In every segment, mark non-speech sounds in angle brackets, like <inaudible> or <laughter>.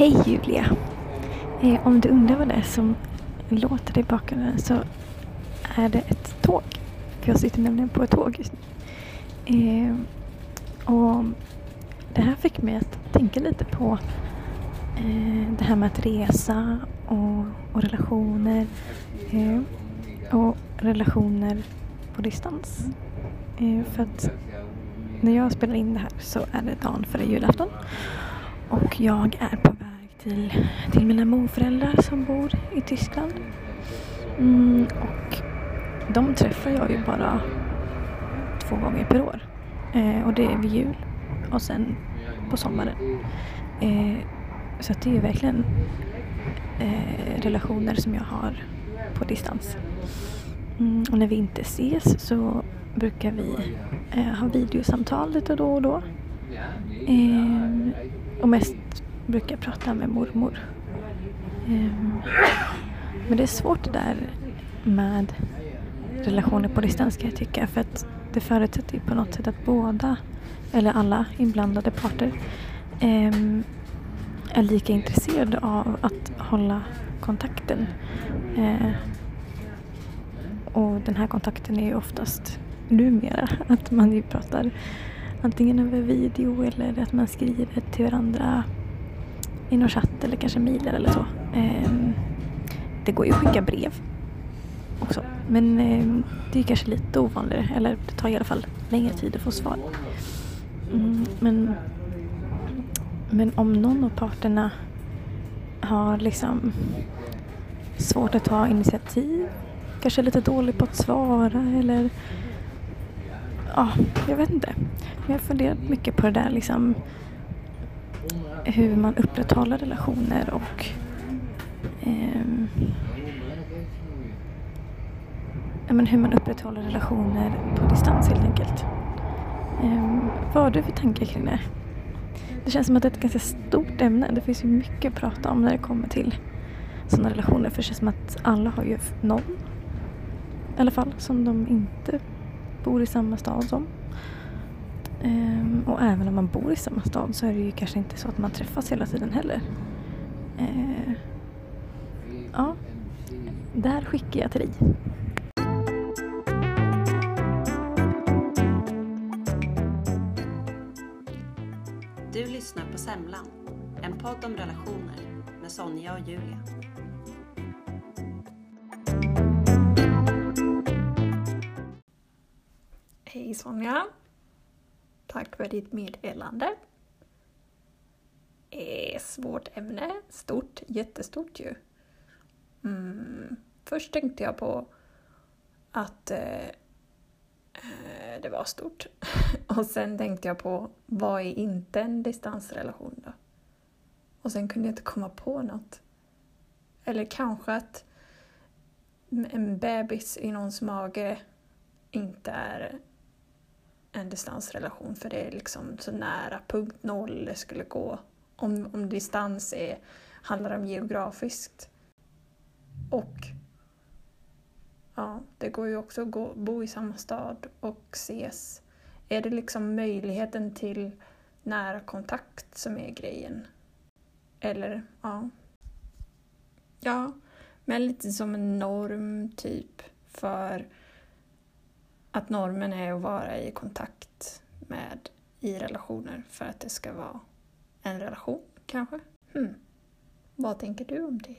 Hej Julia! Eh, om du undrar vad det är som låter i bakgrunden så är det ett tåg. För jag sitter nämligen på ett tåg just nu. Eh, och det här fick mig att tänka lite på eh, det här med att resa och, och relationer. Eh, och relationer på distans. Eh, för att när jag spelar in det här så är det dagen före julafton. Och jag är på väg till, till mina morföräldrar som bor i Tyskland. Mm, och de träffar jag ju bara två gånger per år. Eh, och det är vid jul och sen på sommaren. Eh, så det är ju verkligen eh, relationer som jag har på distans. Mm, och när vi inte ses så brukar vi eh, ha videosamtal lite då och då. Eh, och mest brukar prata med mormor. Ehm, men det är svårt det där med relationer på distans kan jag tycka. För att det förutsätter ju på något sätt att båda, eller alla inblandade parter, ehm, är lika intresserade av att hålla kontakten. Eh, och den här kontakten är ju oftast numera att man ju pratar antingen över video eller att man skriver till varandra i någon chatt eller kanske mejlar eller så. Eh, det går ju att skicka brev också. Men eh, det är kanske lite ovanligare. Eller det tar i alla fall längre tid att få svar. Mm, men, men om någon av parterna har liksom svårt att ta initiativ, kanske lite dålig på att svara eller ja, jag vet inte. Jag har funderat mycket på det där liksom hur man upprätthåller relationer och eh, men hur man upprätthåller relationer på distans helt enkelt. Eh, vad har du för tankar kring det? Det känns som att det är ett ganska stort ämne. Det finns ju mycket att prata om när det kommer till sådana relationer. För det känns som att alla har ju någon i alla fall som de inte bor i samma stad som. Um, och även om man bor i samma stad så är det ju kanske inte så att man träffas hela tiden heller. Uh, ja, där skickar jag till dig. Du lyssnar på Semlan, en podd om relationer med Sonja och Julia. Hej Sonja. Tack för ditt meddelande. Eh, svårt ämne. Stort, jättestort ju. Mm. Först tänkte jag på att eh, eh det var stort. <laughs> Och sen tänkte jag på vad är inte en distansrelation då? Och sen kunde jag inte komma på något. Eller kanske att en bebis i någons mage inte är en distansrelation för det är liksom så nära punkt noll det skulle gå. Om, om distans är, handlar om geografiskt. Och ja, det går ju också att gå, bo i samma stad och ses. Är det liksom möjligheten till nära kontakt som är grejen? Eller, ja. Ja, men lite som en norm typ för att normen är att vara i kontakt med i relationer för att det ska vara en relation kanske. Hmm. Vad tänker du om det?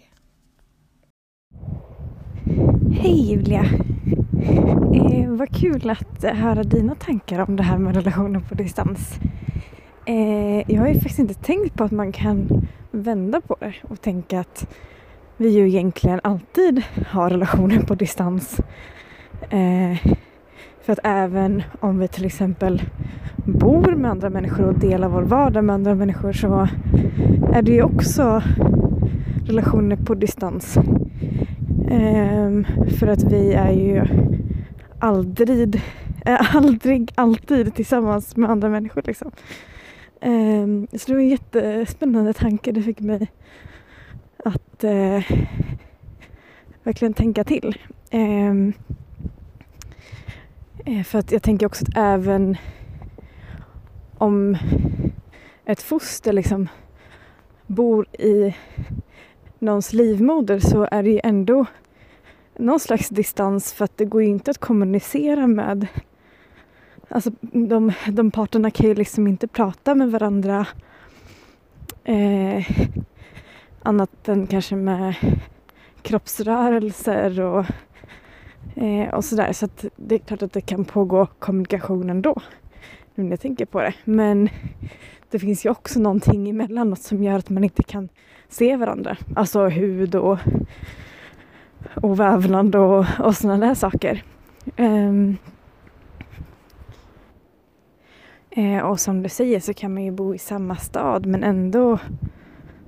Hej Julia! Eh, vad kul att höra dina tankar om det här med relationer på distans. Eh, jag har ju faktiskt inte tänkt på att man kan vända på det och tänka att vi ju egentligen alltid har relationer på distans. Eh, för att även om vi till exempel bor med andra människor och delar vår vardag med andra människor så är det ju också relationer på distans. Ehm, för att vi är ju aldrig, äh, aldrig alltid tillsammans med andra människor. Liksom. Ehm, så det var en jättespännande tanke. Det fick mig att eh, verkligen tänka till. Ehm, Eh, för att jag tänker också att även om ett foster liksom bor i någons livmoder så är det ju ändå någon slags distans för att det går ju inte att kommunicera med Alltså de, de parterna kan ju liksom inte prata med varandra eh, annat än kanske med kroppsrörelser och, eh, och sådär. Så att det är klart att det kan pågå kommunikation ändå. Nu när jag tänker på det. Men det finns ju också någonting emellanåt som gör att man inte kan se varandra. Alltså hud och, och vävnad och, och sådana där saker. Um, eh, och som du säger så kan man ju bo i samma stad men ändå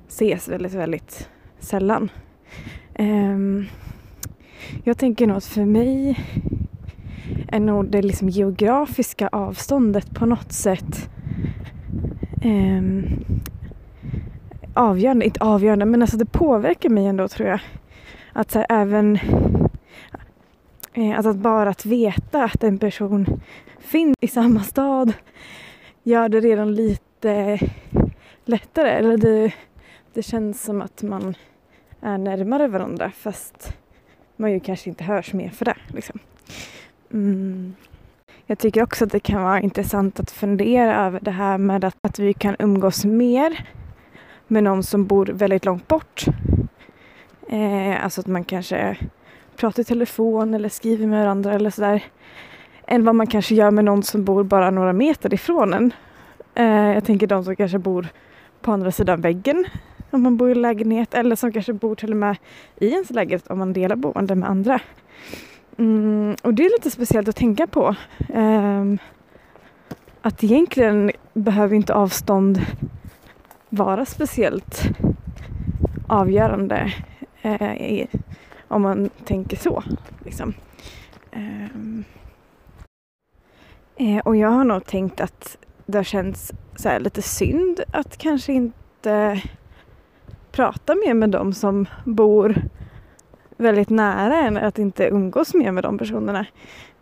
ses väldigt, väldigt sällan. Um, jag tänker nog att för mig är nog det liksom geografiska avståndet på något sätt eh, avgörande, inte avgörande, men alltså det påverkar mig ändå tror jag. Att så här, även eh, alltså att bara att veta att en person finns i samma stad gör det redan lite lättare. Eller det, det känns som att man är närmare varandra fast man ju kanske inte hörs mer för det. Liksom. Mm. Jag tycker också att det kan vara intressant att fundera över det här med att, att vi kan umgås mer med någon som bor väldigt långt bort. Eh, alltså att man kanske pratar i telefon eller skriver med varandra eller sådär. Än vad man kanske gör med någon som bor bara några meter ifrån en. Eh, jag tänker de som kanske bor på andra sidan väggen om man bor i lägenhet eller som kanske bor till och med i ens lägenhet om man delar boende med andra. Mm, och det är lite speciellt att tänka på. Um, att egentligen behöver inte avstånd vara speciellt avgörande eh, i, om man tänker så. Liksom. Um, eh, och jag har nog tänkt att det har känts så lite synd att kanske inte prata mer med de som bor väldigt nära en, att inte umgås mer med de personerna.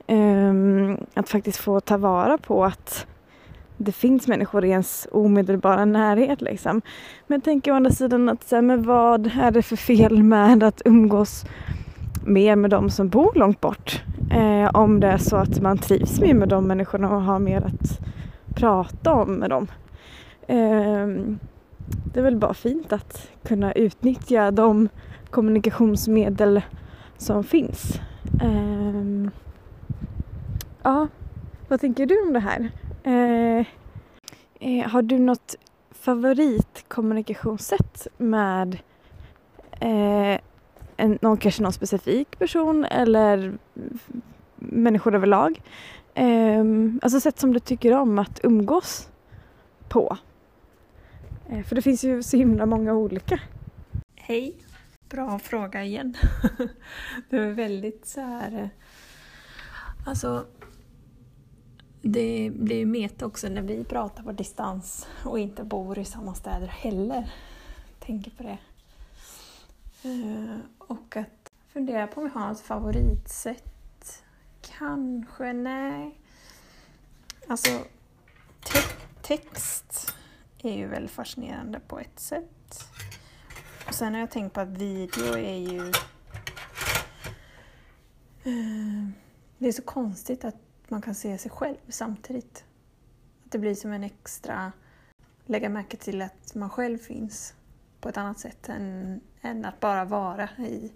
Um, att faktiskt få ta vara på att det finns människor i ens omedelbara närhet. Liksom. Men jag tänker å andra sidan att så här, men vad är det för fel med att umgås mer med de som bor långt bort? Eh, om det är så att man trivs mer med de människorna och har mer att prata om med dem. Eh, det är väl bara fint att kunna utnyttja de kommunikationsmedel som finns. Um, ja, vad tänker du om det här? Uh, uh, har du något favoritkommunikationssätt med uh, en, någon, kanske någon specifik person eller människor överlag? Um, alltså sätt som du tycker om att umgås på. Eh, för det finns ju så himla många olika. Hej! Bra fråga igen. <laughs> det är väldigt så här... Eh, alltså, det blir ju meta också när vi pratar på distans och inte bor i samma städer heller. Tänker på det. Eh, och att fundera på om jag har ett favoritsätt. Kanske, nej. Alltså, te text är ju väldigt fascinerande på ett sätt. Och sen har jag tänkt på att video är ju... Eh, det är så konstigt att man kan se sig själv samtidigt. Att det blir som en extra... Lägga märke till att man själv finns på ett annat sätt än, än att bara vara i,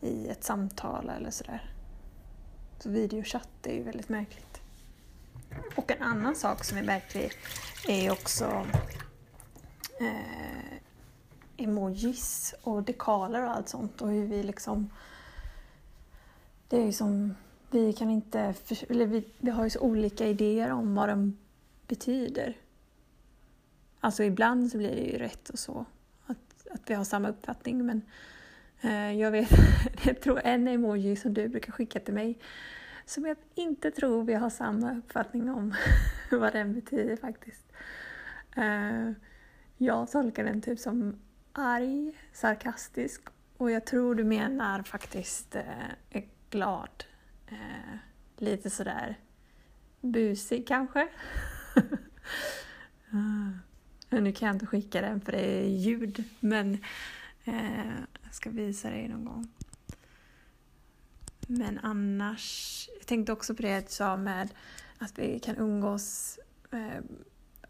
i ett samtal eller sådär. Så videochatt är ju väldigt märkligt. Och en annan sak som är märklig är också eh, emojis och dekaler och allt sånt och hur vi liksom... Det är ju som... Vi kan inte... Eller vi, vi har ju så olika idéer om vad de betyder. Alltså ibland så blir det ju rätt och så. Att, att vi har samma uppfattning men eh, jag vet, <laughs> jag tror en emoji som du brukar skicka till mig som jag inte tror vi har samma uppfattning om <laughs> vad den betyder faktiskt. Uh, jag tolkar den typ som arg, sarkastisk och jag tror du menar faktiskt uh, glad. Uh, lite sådär busig kanske. <laughs> Nu kan jag inte skicka den för det är ljud, men jag ska visa dig någon gång. Men annars, jag tänkte också på det du sa med att vi kan umgås eh,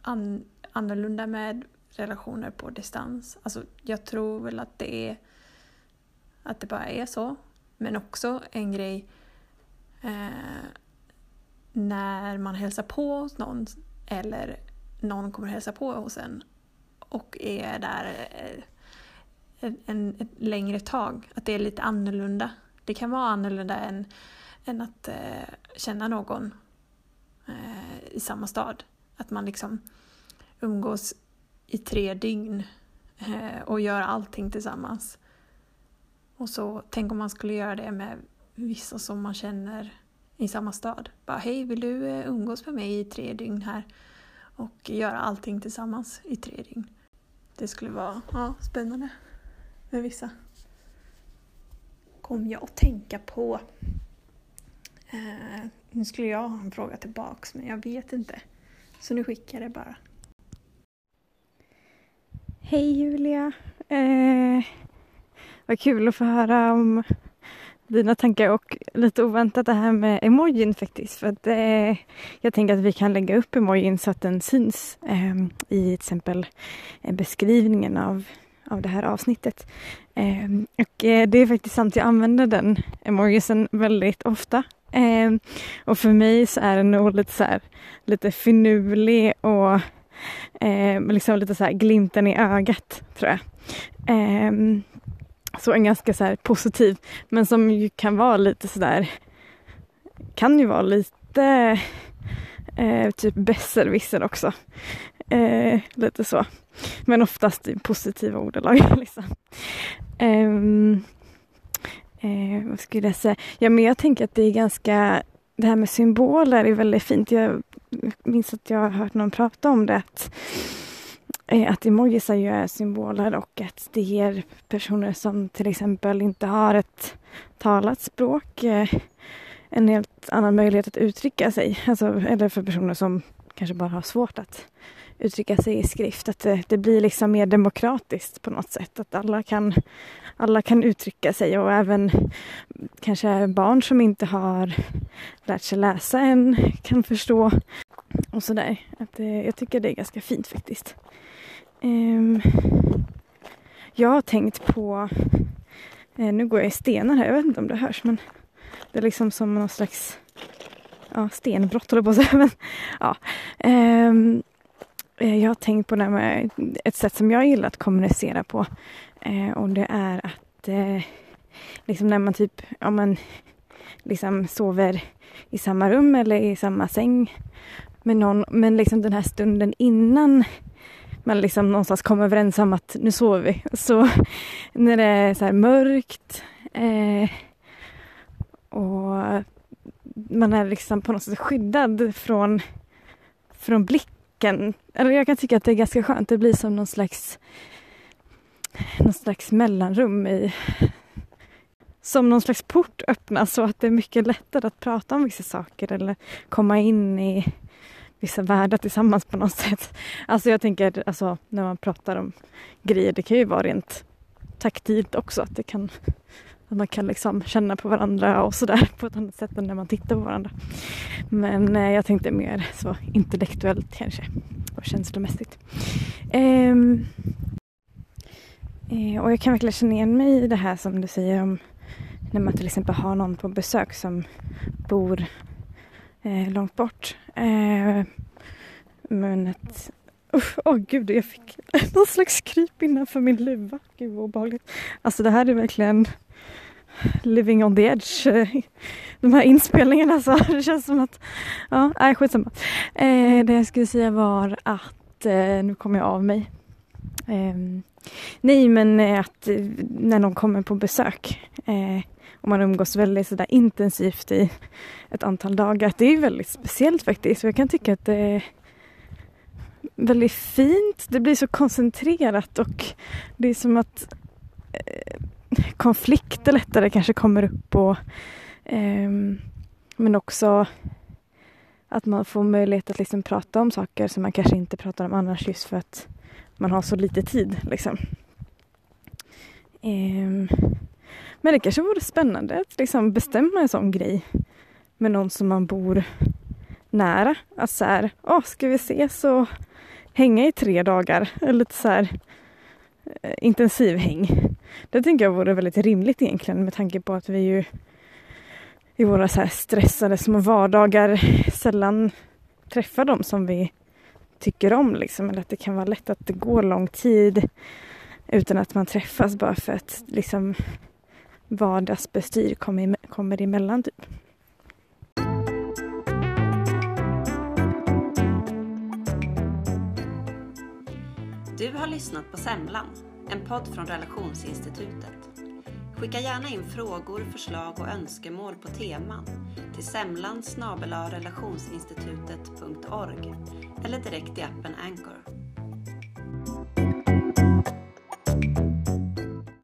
an, annorlunda med relationer på distans. Alltså, jag tror väl att det är att det bara är så. Men också en grej eh, när man hälsar på hos någon eller någon kommer hälsa på hos en och är där eh, en, en, ett längre tag. Att det är lite annorlunda. Det kan vara annorlunda än, än att eh, känna någon eh, i samma stad. Att man liksom umgås i tre dygn eh, och gör allting tillsammans. Och så tänk om man skulle göra det med vissa som man känner i samma stad. Bara hej, vill du eh, umgås med mig i tre dygn här? Och göra allting tillsammans i tre dygn. Det skulle vara ja, spännande med vissa. Kom jag att tänka på. Eh, nu skulle jag ha en fråga tillbaks men jag vet inte. Så nu skickar jag det bara. Hej Julia! Eh, vad kul att få höra om dina tankar och lite oväntat det här med emojin faktiskt. För att, eh, jag tänker att vi kan lägga upp emojin så att den syns eh, i till exempel eh, beskrivningen av, av det här avsnittet. Ehm, och eh, det är faktiskt sant, jag använder den emojisen väldigt ofta. Ehm, och för mig så är den nog lite så här, lite finurlig och eh, liksom lite så här glimten i ögat tror jag. Eh, så en ganska så positiv, men som ju kan vara lite sådär, kan ju vara lite eh, typ besserwisser också. Eh, lite så. Men oftast i positiva ordalag. <laughs> Liksom. Ehm, eh, vad skulle jag säga? Ja, men jag tänker att det är ganska... Det här med symboler är väldigt fint. Jag minns att jag har hört någon prata om det. Att, eh, att emojisar ju är symboler och att det ger personer som till exempel inte har ett talat språk eh, en helt annan möjlighet att uttrycka sig. Alltså, eller för personer som kanske bara har svårt att uttrycka sig i skrift. Att det, det, blir liksom mer demokratiskt på något sätt. Att alla kan, alla kan uttrycka sig och även kanske barn som inte har lärt sig läsa än kan förstå. Och sådär. Att det, jag tycker det är ganska fint faktiskt. Um, jag har tänkt på, eh, nu går jag i stenar här, jag vet inte om det hörs men det är liksom som någon slags ja, stenbrott håller på att säga. Men, ja. Um, Eh, jag har tänkt på det med ett sätt som jag gillar att kommunicera på. Eh, och det är att eh, liksom när man typ, om man liksom sover i samma rum eller i samma säng med någon, men liksom den här stunden innan man liksom någonstans kommer överens om att nu sover vi. Så <laughs> när det är så mörkt eh, och man är liksom på något sätt skyddad från, från blick tanken, eller jag kan tycka att det är ganska skönt. Det blir som någon slags, någon slags mellanrum i som någon slags port öppnas så att det är mycket lättare att prata om vissa saker eller komma in i vissa världar tillsammans på något sätt. Alltså jag tänker alltså när man pratar om grejer, det kan ju vara rent taktilt också. Att det kan att man kan liksom känna på varandra och sådär på ett annat sätt än när man tittar på varandra. Men eh, jag tänkte mer så intellektuellt kanske och känslomässigt. Ehm, eh, och jag kan verkligen känna igen mig i det här som du säger om när man till exempel har någon på besök som bor eh, långt bort. Eh, men att Åh oh, gud, jag fick <laughs> någon slags kryp innanför min luva. Gud vad obehagligt. Alltså det här är verkligen living on the edge. <laughs> De här inspelningarna så alltså, <laughs> det känns som att, ja, nej skitsamma. Eh, det jag skulle säga var att, eh, nu kommer jag av mig. Eh, nej men eh, att eh, när någon kommer på besök eh, och man umgås väldigt sådär intensivt i ett antal dagar. Det är väldigt speciellt faktiskt. Jag kan tycka att det är väldigt fint. Det blir så koncentrerat och det är som att eh, konflikter lättare kanske kommer upp och eh, men också att man får möjlighet att liksom prata om saker som man kanske inte pratar om annars just för att man har så lite tid liksom. Eh, men det kanske vore spännande att liksom bestämma en sån grej med någon som man bor nära. Att så här, åh, ska vi ses och hänga i tre dagar? Eller lite så här eh, intensivhäng. Det tänker jag vore väldigt rimligt egentligen med tanke på att vi ju i våra så här stressade små vardagar sällan träffar dem som vi tycker om. Liksom. Eller att det kan vara lätt att det går lång tid utan att man träffas bara för att liksom, vardagsbestyr kommer, kommer emellan. Typ. Du har lyssnat på Semlan, en podd från Relationsinstitutet. Skicka gärna in frågor, förslag och önskemål på teman till semlan relationsinstitutet.org eller direkt i appen Anchor.